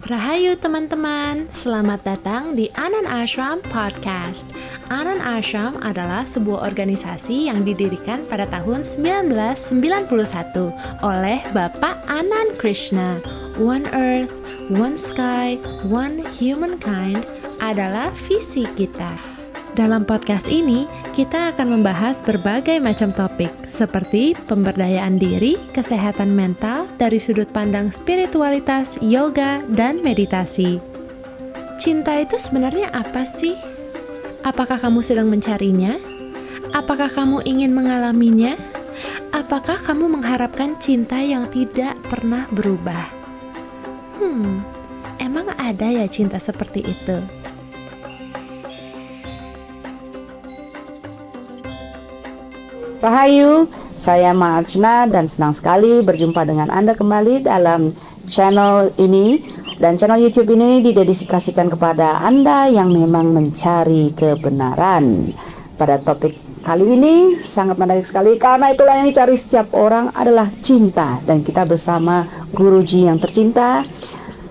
Rahayu teman-teman, selamat datang di Anan Ashram Podcast. Anan Ashram adalah sebuah organisasi yang didirikan pada tahun 1991 oleh Bapak Anan Krishna. One Earth, One Sky, One Humankind adalah visi kita. Dalam podcast ini, kita akan membahas berbagai macam topik seperti pemberdayaan diri, kesehatan mental dari sudut pandang spiritualitas, yoga, dan meditasi. Cinta itu sebenarnya apa sih? Apakah kamu sedang mencarinya? Apakah kamu ingin mengalaminya? Apakah kamu mengharapkan cinta yang tidak pernah berubah? Hmm, emang ada ya cinta seperti itu? Rahayu, saya Marjna dan senang sekali berjumpa dengan Anda kembali dalam channel ini dan channel YouTube ini didedikasikan kepada Anda yang memang mencari kebenaran. Pada topik kali ini sangat menarik sekali karena itulah yang dicari setiap orang adalah cinta dan kita bersama Guruji yang tercinta.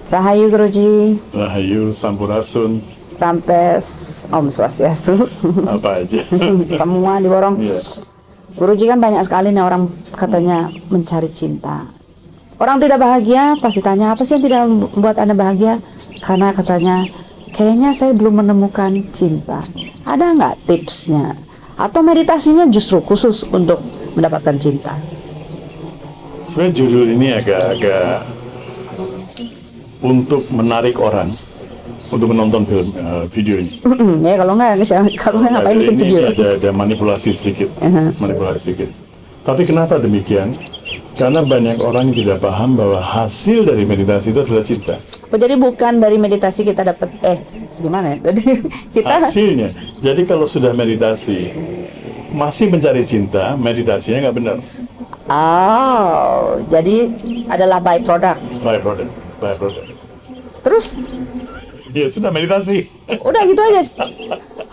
Rahayu Guruji. Rahayu Sampurasun. Rampes Om Swastiastu. Apa aja. Semua diborong. Yeah. Guruji kan banyak sekali nih orang katanya mencari cinta. Orang tidak bahagia pasti tanya apa sih yang tidak membuat anda bahagia? Karena katanya kayaknya saya belum menemukan cinta. Ada nggak tipsnya? Atau meditasinya justru khusus untuk mendapatkan cinta? Sebenarnya judul ini agak-agak untuk menarik orang untuk menonton film uh, video ini. ya kalau nggak kalau nggak ngapain bikin video? Ada, ada manipulasi sedikit, Uh-huh. manipulasi sedikit. Tapi kenapa demikian? Karena banyak orang yang tidak paham bahwa hasil dari meditasi itu adalah cinta. Oh, jadi bukan dari meditasi kita dapat eh gimana ya? Jadi kita Hasilnya. Jadi kalau sudah meditasi masih mencari cinta, meditasinya nggak benar. oh jadi adalah byproduct. Byproduct, byproduct. Terus Ya sudah meditasi. udah gitu aja.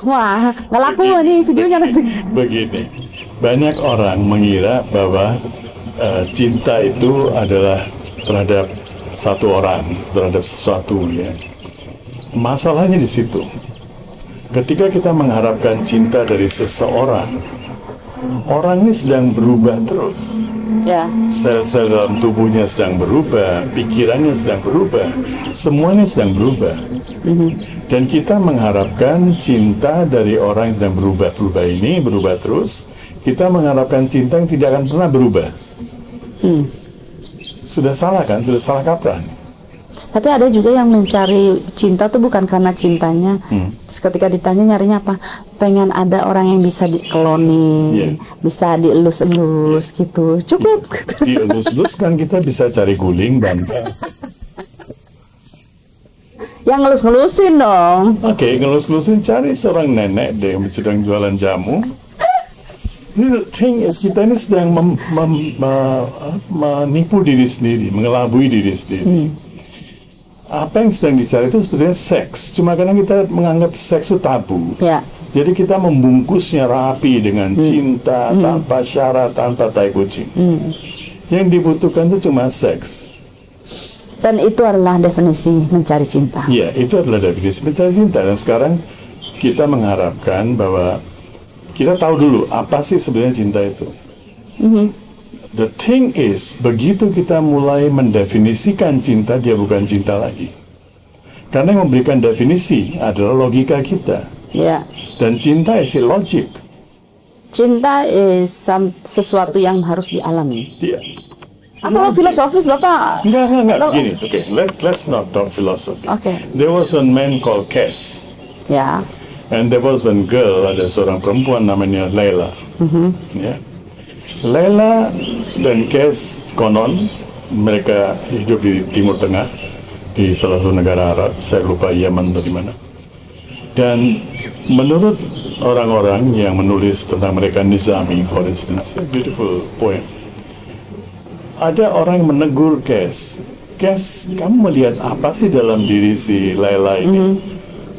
Wah nggak laku nih videonya nanti. Begini, banyak orang mengira bahwa eh, cinta itu adalah terhadap satu orang, terhadap sesuatu ya. Masalahnya di situ. Ketika kita mengharapkan cinta dari seseorang, orang ini sedang berubah terus. Ya. Sel-sel dalam tubuhnya sedang berubah, pikirannya sedang berubah, semuanya sedang berubah. Dan kita mengharapkan cinta dari orang yang sedang berubah-berubah ini, berubah terus. Kita mengharapkan cinta yang tidak akan pernah berubah. Hmm. Sudah salah kan? Sudah salah kaprah. Tapi ada juga yang mencari cinta tuh bukan karena cintanya. Hmm. Terus ketika ditanya nyarinya apa? Pengen ada orang yang bisa dikloning, Iya. bisa dielus-elus gitu. Cukup. Di elus-elus kan kita bisa cari guling, bantal. yang ngelus-ngelusin dong. Oke, ngelus-ngelusin cari seorang nenek deh yang sedang jualan jamu. The thing is kita ini sedang mem- mem- me- menipu diri sendiri, mengelabui diri sendiri. Apa yang sedang dicari itu sebenarnya seks. Cuma karena kita menganggap seks itu tabu. Ya. Jadi kita membungkusnya rapi dengan cinta tanpa syarat, tanpa tai kucing. Yang dibutuhkan itu cuma seks. Dan itu adalah definisi mencari cinta. Iya, itu adalah definisi mencari cinta. Dan sekarang kita mengharapkan bahwa kita tahu dulu apa sih sebenarnya cinta itu. The thing is, begitu kita mulai mendefinisikan cinta, dia bukan cinta lagi. Karena yang memberikan definisi adalah logika kita. Ya. Dan cinta is logic. Cinta is some- sesuatu yang harus dialami. Dia. Apa filosofis Bapak? Enggak, enggak, enggak. Lo- Begini, oke. Let's, let's not talk philosophy. Oke. There was a man called Cass. Ya. And there was one girl, ada seorang perempuan namanya Layla. Ya. Layla dan Kes konon mereka hidup di Timur Tengah di salah satu negara Arab, saya lupa Yaman atau di mana. Dan menurut orang-orang yang menulis tentang mereka Nizami, for instance, a beautiful poem. Ada orang yang menegur Kes. Kes, kamu melihat apa sih dalam diri si Layla ini?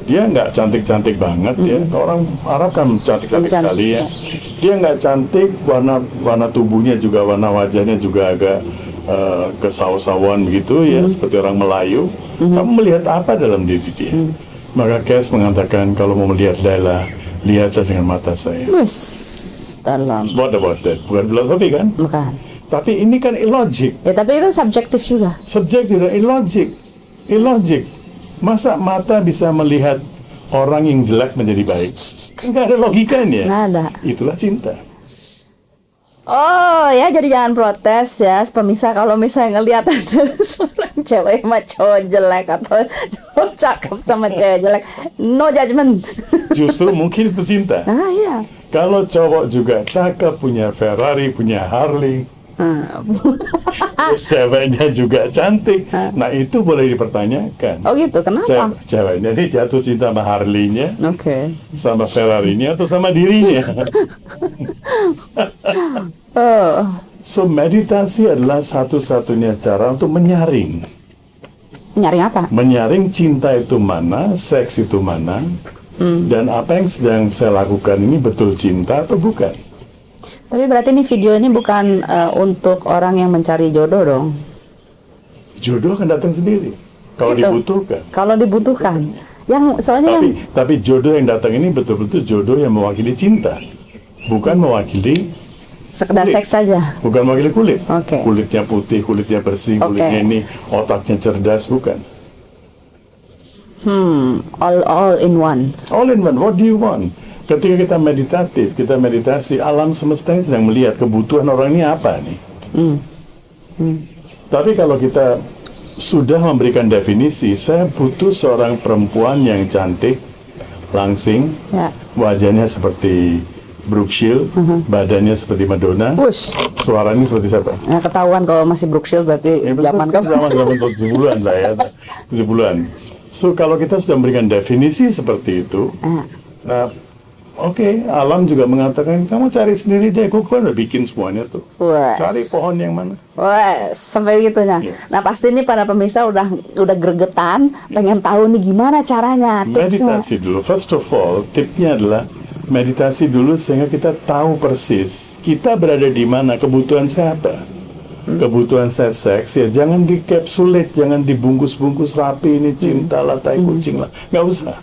Dia nggak cantik-cantik banget ya. Orang Arab kan cantik-cantik sekali ya. Dia nggak cantik, warna warna tubuhnya juga warna wajahnya juga agak uh, ke sawah-sawahan begitu ya Hmm. seperti orang Melayu, kamu melihat apa dalam diri dia? Maka Kes mengatakan kalau mau melihat Laila, lihatlah dengan mata saya. Wis, dalam. What about that? Bukan filosofi kan? Bukan. Tapi ini kan illogic, Ya tapi itu subjektif juga. subjektif dan illogic, illogic. Masa mata bisa melihat orang yang jelek menjadi baik? Kan nggak ada logikanya. Nggak ada. Itulah cinta. Oh ya jadi jangan protes ya pemirsa kalau misalnya ngelihat ada seorang cewek sama cowok jelek atau cowok cakep sama cewek jelek no judgment. Justru mungkin itu cinta. Ah iya. Kalau cowok juga cakep, punya Ferrari, punya Harley, ceweknya juga cantik, nah itu boleh dipertanyakan. Oh gitu kenapa? Cew- ceweknya ini jatuh cinta sama Harley-nya, Oke. sama Ferrari-nya, atau sama dirinya. Oh. so, meditasi adalah satu-satunya cara untuk menyaring. Nyari apa? Menyaring cinta itu mana, seks itu mana, Hmm. dan apa yang sedang saya lakukan ini betul cinta atau bukan. Tapi berarti ini video ini bukan eh, untuk orang yang mencari jodoh dong. Jodoh akan datang sendiri, kalau Gitu. dibutuhkan. Kalau dibutuhkan. Yang soalnya Tapi, yang tapi jodoh yang datang ini betul-betul jodoh yang mewakili cinta, bukan mewakili sekedar kulit. seks saja. bukan mewakili kulit. Oke. Kulitnya putih, kulitnya bersih, Oke. kulitnya ini otaknya cerdas, bukan. Hmm, all all in one. All in one. What do you want? Ketika kita meditatif, kita meditasi, alam semesta ini sedang melihat kebutuhan orang ini apa nih. Tapi kalau kita sudah memberikan definisi, saya butuh seorang perempuan yang cantik, langsing, Ya. wajahnya seperti Brooke Shield, badannya seperti Madonna, Wush. suaranya seperti siapa? Ya ketahuan kalau masih Brooke Shield berarti Ya, zaman kamu. zaman zaman 70-an lah ya, 70-an. So kalau kita sudah memberikan definisi seperti itu, Ah. nah oke, alam juga mengatakan kamu cari sendiri deh, gue kan udah bikin semuanya tuh. Wes. Cari pohon yang mana? Wes, sampai gitunya. Iya. Nah pasti nih para pemirsa udah udah gregetan, pengen tahu nih gimana caranya, tipsnya. Meditasi dulu. First of all, tipnya adalah meditasi dulu sehingga kita tahu persis kita berada di mana, kebutuhan saya apa. Kebutuhan saya seks ya jangan dikapsulit, jangan dibungkus-bungkus rapi ini cinta lah, tai kucing lah, nggak usah.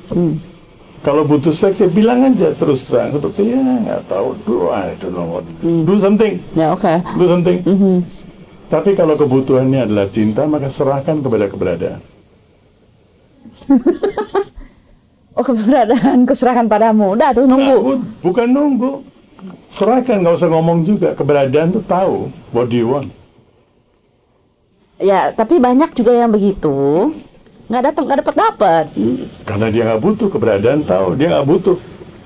Kalau butuh seks ya bilang aja terus terang. Seperti ya nggak tahu, do I don't know what. Do something, Ya oke. do something. Tapi kalau kebutuhannya adalah cinta, maka serahkan kepada keberadaan. Oh keberadaan kuserahkan padamu. Udah terus Nah, nunggu. bu- bukan nunggu. Serahkan, nggak usah ngomong juga. Keberadaan tuh tahu. What do you want? Ya tapi banyak juga yang begitu. Nggak datang, nggak dapat dapat. Karena dia nggak butuh. Keberadaan tahu. Dia nggak butuh.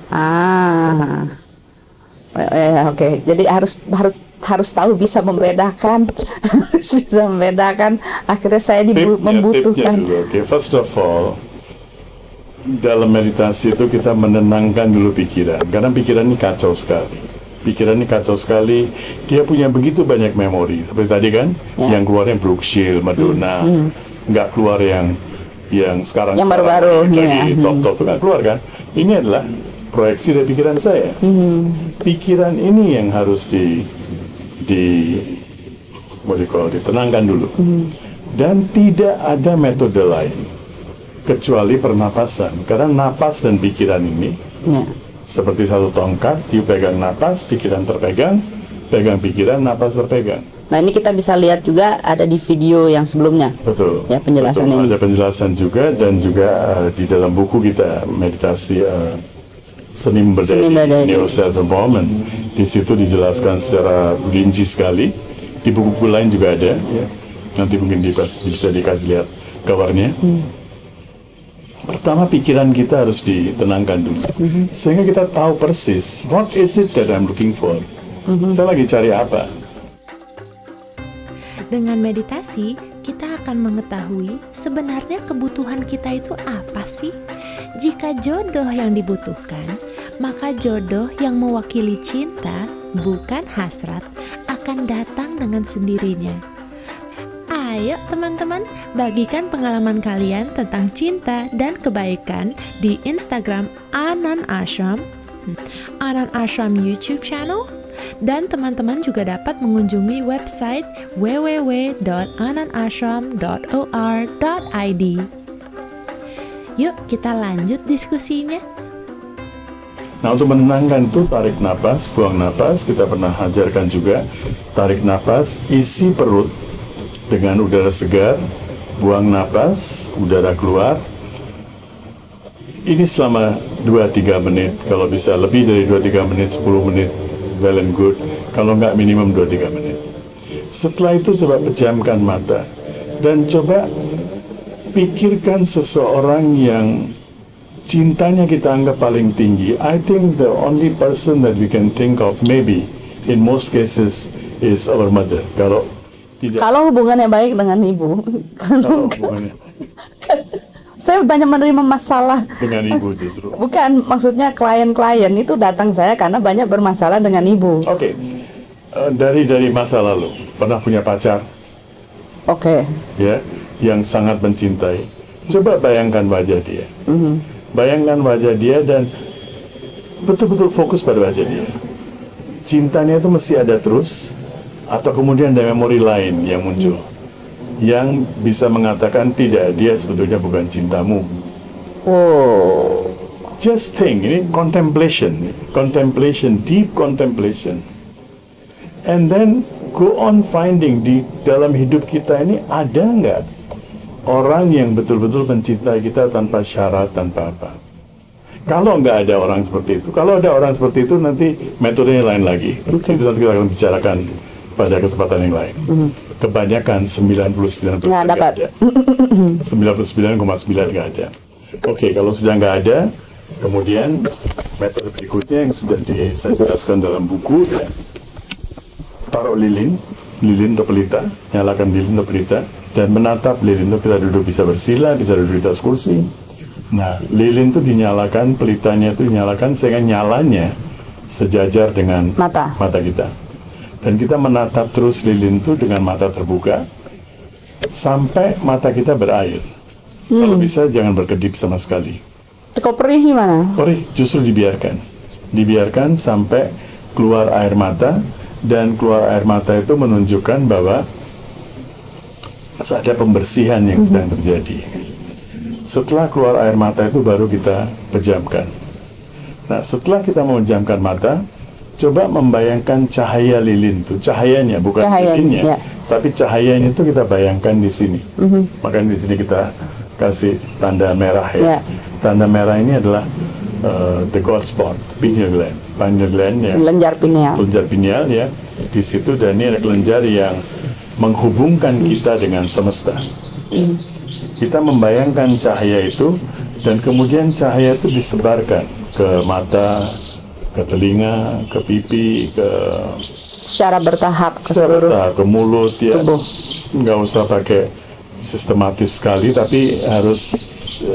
Ah. Eh, eh, oke. Jadi harus harus harus tahu bisa membedakan, harus bisa membedakan. Akhirnya saya dibu- Tipnya, membutuhkan. tipnya dulu. Oke, first of all, dalam meditasi itu kita menenangkan dulu pikiran. Karena pikiran ini kacau sekali. Pikiran ini kacau sekali. Dia punya begitu banyak memori. Seperti tadi kan, Ya. yang keluarnya Brooke Shield, Madonna, nggak keluar yang yang sekarang Yang baru-baru, lagi ya. top top itu nggak keluar kan. Ini adalah proyeksi dari pikiran saya. Pikiran ini yang harus di di what do you call, ditenangkan dulu. Dan tidak ada metode lain kecuali pernapasan. Karena napas dan pikiran ini Ya. seperti satu tongkat, you pegang napas, pikiran terpegang, pegang pikiran, napas terpegang. Nah ini kita bisa lihat juga ada di video yang sebelumnya. Betul. Ya, penjelasan Betul. ini. Ada penjelasan juga dan juga uh, di dalam buku kita meditasi uh, seni Berdiri. Neo Self Empowerment. Di situ dijelaskan secara rinci sekali. Di buku-buku lain juga ada. Ya. Nanti mungkin di- bisa dikasih lihat covernya. Hmm. Pertama pikiran kita harus ditenangkan dulu, Hmm. sehingga kita tahu persis what is it that I'm looking for. Hmm. Saya lagi cari apa? Dengan meditasi, kita akan mengetahui sebenarnya kebutuhan kita itu apa sih? Jika jodoh yang dibutuhkan, maka jodoh yang mewakili cinta, bukan hasrat, akan datang dengan sendirinya. Ayo teman-teman, bagikan pengalaman kalian tentang cinta dan kebaikan di Instagram Anan Ashram, Anan Ashram YouTube channel, Dan teman-teman juga dapat mengunjungi website www.ananashram.or.id. Yuk kita lanjut diskusinya. Nah untuk menenangkan itu tarik napas, buang napas. Kita pernah ajarkan juga tarik napas, isi perut dengan udara segar, buang napas, udara keluar. Ini selama 2-3 menit. Kalau bisa lebih dari 2-3 menit, 10 menit, well and good. Kalau nggak minimum 2-3 menit. Setelah itu coba pejamkan mata dan coba pikirkan seseorang yang cintanya kita anggap paling tinggi. I think the only person that we can think of maybe in most cases is our mother. Kalau tidak Kalau hubungannya baik dengan ibu, kalau hubungannya saya banyak menerima masalah. dengan ibu justru. Bukan, maksudnya klien-klien itu datang saya karena banyak bermasalah dengan ibu. Oke. Eh, dari dari masa lalu pernah punya pacar Oke, ya yang sangat mencintai. Coba bayangkan wajah dia. Bayangkan wajah dia dan betul-betul fokus pada wajah dia. Cintanya itu mesti ada terus atau kemudian ada memori lain yang muncul yang bisa mengatakan tidak dia sebetulnya bukan cintamu. oh, Just think, ini contemplation, contemplation, deep contemplation. And then go on finding di dalam hidup kita ini ada nggak orang yang betul-betul mencintai kita tanpa syarat, tanpa apa. Kalau nggak ada orang seperti itu, kalau ada orang seperti itu nanti metodenya lain lagi. Itu nanti kita akan bicarakan pada kesempatan yang lain. Kebanyakan 99% Nggak dapat. ada. 99,9 nggak ada. Oke, kalau sudah nggak ada, kemudian metode berikutnya yang sudah di, saya jelaskan dalam buku ya, taruh lilin, lilin atau pelita, nyalakan lilin atau pelita, dan menatap lilin itu kita duduk bisa bersila, bisa duduk di atas kursi. Nah, lilin itu dinyalakan, pelitanya itu dinyalakan sehingga nyalanya sejajar dengan Mata. mata kita. Dan kita menatap terus lilin itu dengan mata terbuka sampai mata kita berair. Kalau bisa jangan berkedip sama sekali. Kalau perih gimana? Perih justru dibiarkan. Dibiarkan sampai keluar air mata dan keluar air mata itu menunjukkan bahwa ada pembersihan yang sedang terjadi. Setelah keluar air mata itu baru kita pejamkan. Nah, setelah kita memejamkan mata, coba membayangkan cahaya lilin itu, cahayanya bukan Cahayanya, lilinnya, ya. tapi cahayanya itu kita bayangkan di sini. Makanya di sini kita kasih tanda merah ya. Ya. Tanda merah ini adalah uh, the gold spot, pineal gland, pineal gland yang Lenjar pineal. kelenjar pineal ya di situ dan ini ada kelenjar yang menghubungkan kita dengan semesta. Kita membayangkan cahaya itu dan kemudian cahaya itu disebarkan ke mata, ke telinga, ke pipi, ke Secara bertahap ke seluruh serta ke mulut ya. tubuh. Nggak usah pakai sistematis sekali tapi harus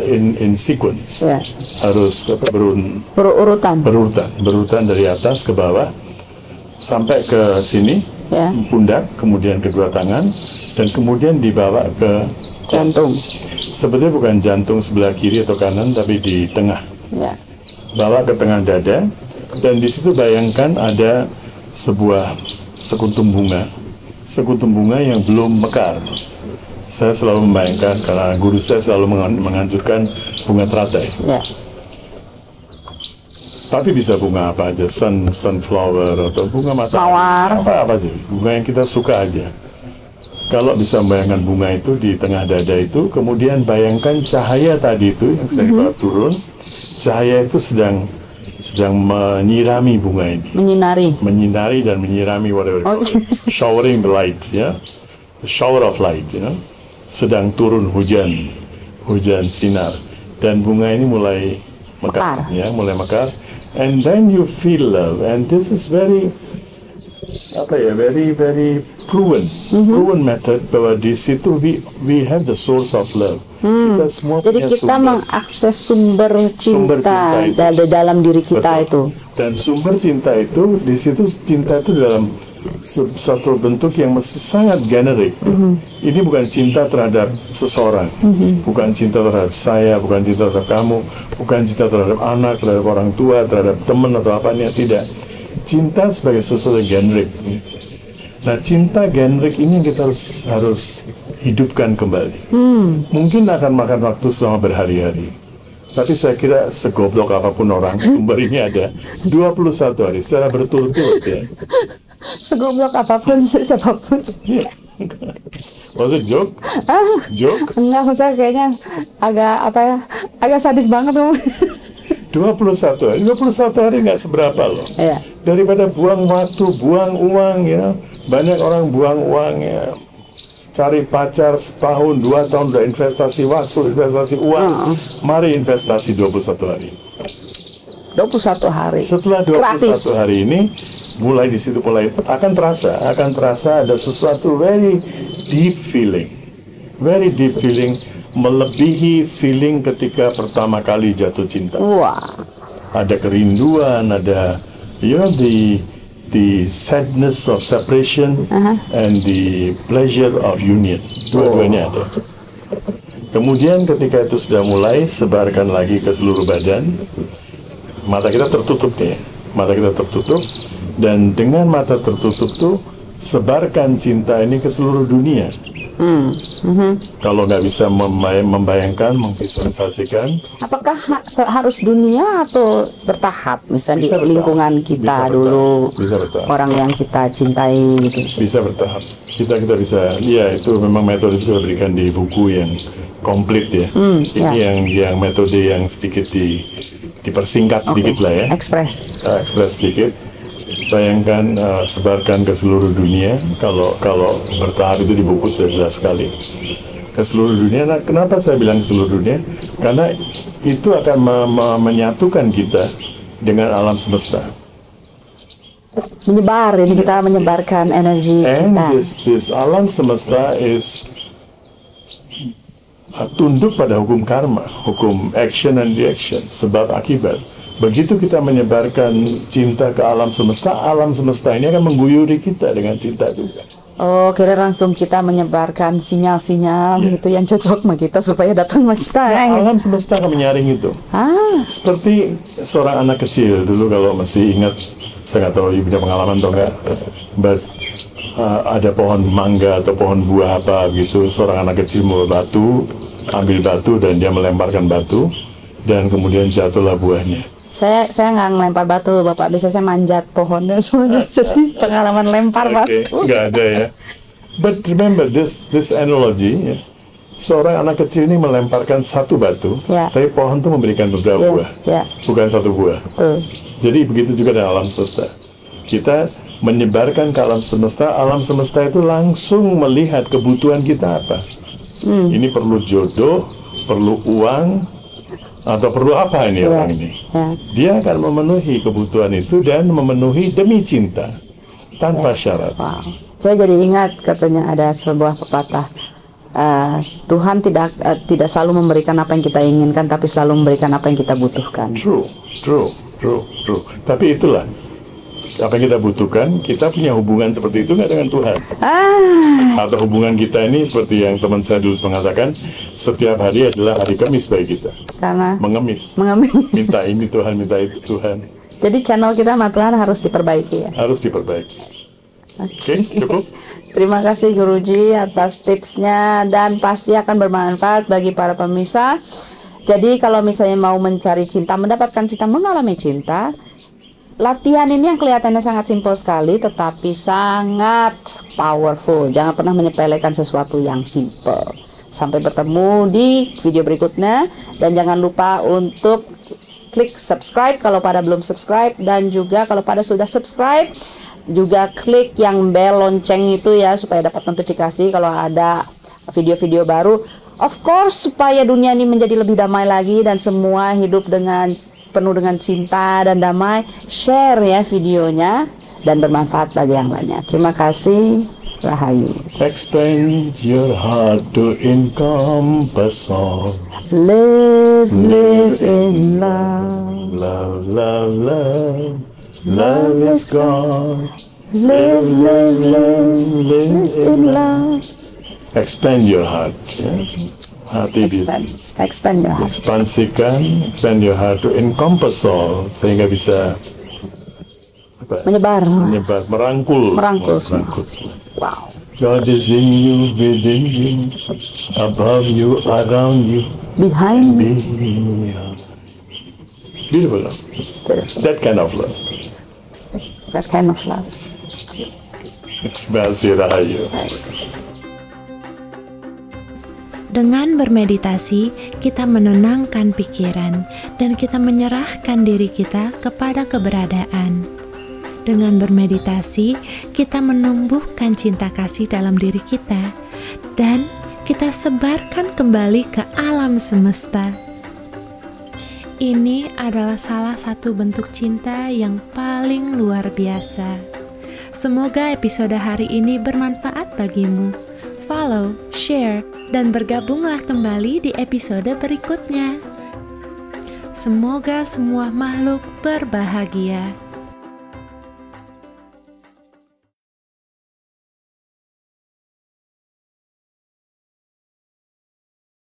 in in sequence. Ya. Harus apa, berun berurutan. berurutan, berurutan dari atas ke bawah sampai ke sini, Ya. pundak, kemudian kedua tangan, dan kemudian dibawa ke Jantung. sebetulnya bukan jantung sebelah kiri atau kanan, tapi di tengah, Ya. bawa ke tengah dada, dan di situ bayangkan ada sebuah sekuntum bunga, sekuntum bunga yang belum mekar. Saya selalu membayangkan karena guru saya selalu mengan- menganjurkan bunga teratai. Ya. Tapi bisa bunga apa aja, sun, sunflower atau bunga matahari. Apa apa aja, bunga yang kita suka aja. Kalau bisa membayangkan bunga itu di tengah dada itu, kemudian bayangkan cahaya tadi itu yang sedang dibawa turun, cahaya itu sedang sedang menyirami bunga ini, Menyinari. menyinari dan menyirami whatever, Oh. showering the light, ya, The shower of light, you know, sedang turun hujan, hujan sinar, dan bunga ini mulai mekar, Mekar. ya, mulai mekar, and then you feel love, and this is very apa ya? Very very proven. Proven method bahwa di situ we we have the source of love. Kita semua Jadi punya kita sumber. mengakses sumber Sumber cinta, cinta itu. dari dalam diri kita Betul. itu. dan sumber cinta itu di situ cinta itu dalam satu bentuk yang mesti sangat generik ini bukan cinta terhadap seseorang. Bukan cinta terhadap saya bukan cinta terhadap kamu bukan cinta terhadap anak terhadap orang tua terhadap teman atau apa tidak cinta sebagai sesuatu generic. Nah, cinta generic ini yang kita harus harus hidupkan kembali. Mungkin akan makan waktu selama berhari-hari. Tapi saya kira segoblok apa pun orang, sumber ini ada 21 hari secara berturut-turut ya. Segoblok apa pun siapa pun. Was it joke? Joke? Enggak, maksudnya kayaknya agak apa ya? Agak sadis banget tuh. 21 hari. 21 hari nggak seberapa loh. Iya. Daripada buang waktu, buang uang ya. Banyak orang buang uang ya. Cari pacar setahun, dua tahun udah investasi waktu, investasi uang. Mari investasi 21 hari. 21 hari. Setelah 21 Gratis. hari ini, mulai di situ mulai akan terasa, akan terasa ada sesuatu very deep feeling. Very deep feeling melebihi feeling ketika pertama kali jatuh cinta. Wah. ada kerinduan, ada you know the the sadness of separation and the pleasure of union. Dua-duanya ada. Kemudian ketika itu sudah mulai sebarkan lagi ke seluruh badan, mata kita tertutup nih, mata kita tertutup dan dengan mata tertutup tuh sebarkan cinta ini ke seluruh dunia. Kalau nggak bisa membay- membayangkan, memvisualisasikan, Apakah ha- harus dunia atau bertahap? Misalnya Bisa di bertahap. lingkungan kita Bisa bertahap. dulu, Bisa bertahap. orang yang kita cintai gitu. bisa bertahap. Kita kita bisa, ya itu memang metode itu kita berikan di buku yang komplit ya. Ini ya. yang yang metode yang sedikit di dipersingkat sedikit lah ya, Ekspres. uh, ekspres sedikit. Bayangkan uh, sebarkan ke seluruh dunia. Kalau kalau bertahap itu di buku sudah jelas sekali ke seluruh dunia. Nah, kenapa saya bilang ke seluruh dunia? Karena itu akan me- me- menyatukan kita dengan alam semesta. Menyebar ini kita menyebarkan energi And kita. this, this alam semesta is uh, tunduk pada hukum karma, hukum action and reaction, sebab akibat. Begitu kita menyebarkan cinta ke alam semesta, alam semesta ini akan mengguyuri kita dengan cinta juga. Oh, kira langsung kita menyebarkan sinyal-sinyal Iya. gitu yang cocok sama kita supaya datang sama kita. Ya, eh. alam semesta akan menyaring itu. Ah, Seperti seorang anak kecil dulu kalau masih ingat, saya nggak tahu ibu punya pengalaman atau enggak, but uh, ada pohon mangga atau pohon buah apa gitu, seorang anak kecil mau batu, ambil batu dan dia melemparkan batu dan kemudian jatuhlah buahnya. Saya saya nggak ngelempar batu, bapak bisa saya manjat pohonnya semuanya. Jadi pengalaman lempar Oke, batu. nggak ada ya. But remember this this analogy, ya. seorang anak kecil ini melemparkan satu batu, Ya. tapi pohon itu memberikan beberapa Yes, buah, ya. bukan satu buah. Tuh. Jadi begitu juga dengan alam semesta. Kita menyebarkan ke alam semesta, alam semesta itu langsung melihat kebutuhan kita apa. Ini perlu jodoh, perlu uang, atau perlu apa ini orang ini. Ya. Dia akan memenuhi kebutuhan itu dan memenuhi demi cinta, tanpa syarat. Wow. Saya jadi ingat katanya ada sebuah pepatah eh, Tuhan tidak eh, tidak selalu memberikan apa yang kita inginkan tapi selalu memberikan apa yang kita butuhkan. True, true, true, true. Tapi itulah apa yang kita butuhkan. Kita punya hubungan seperti itu nggak dengan Tuhan? Ah, atau hubungan kita ini seperti yang teman saya dulu mengatakan setiap hari adalah hari Kamis bagi kita karena mengemis mengambil. minta ini Tuhan minta itu Tuhan Jadi channel kita sama Tuhan harus diperbaiki ya. harus diperbaiki oke cukup Terima kasih Guruji atas tipsnya dan pasti akan bermanfaat bagi para pemirsa. Jadi kalau misalnya mau mencari cinta, mendapatkan cinta, mengalami cinta, latihan ini yang kelihatannya sangat simpel sekali tetapi sangat powerful. Jangan pernah menyepelekan sesuatu yang simple. Sampai bertemu di video berikutnya dan jangan lupa untuk klik subscribe kalau pada belum subscribe dan juga kalau pada sudah subscribe juga klik yang bell lonceng itu ya supaya dapat notifikasi kalau ada video-video baru. Of course supaya dunia ini menjadi lebih damai lagi dan semua hidup dengan penuh dengan cinta dan damai. Share ya videonya dan bermanfaat bagi yang lainnya. Terima kasih. Rahayu. expand your heart to encompass all Live, live in love. love love love love is God Live, live, live, live in love. expand your heart ya. Hati bisa Expand, expand your heart. ekspansikan expand your heart to encompass all sehingga bisa apa menyebar, menyebar. merangkul, Merangkul semua. merangkul semua. Wow. God is in you, within you, above you, around you, Behind you. Beautiful love. That kind of love. That kind of love. Kasih Rahayu. Dengan bermeditasi, kita menenangkan pikiran dan kita menyerahkan diri kita kepada keberadaan. Dengan bermeditasi, kita menumbuhkan cinta kasih dalam diri kita dan kita sebarkan kembali ke alam semesta. Ini adalah salah satu bentuk cinta yang paling luar biasa. Semoga episode hari ini bermanfaat bagimu. Follow, share, dan bergabunglah kembali di episode berikutnya. Semoga semua makhluk berbahagia.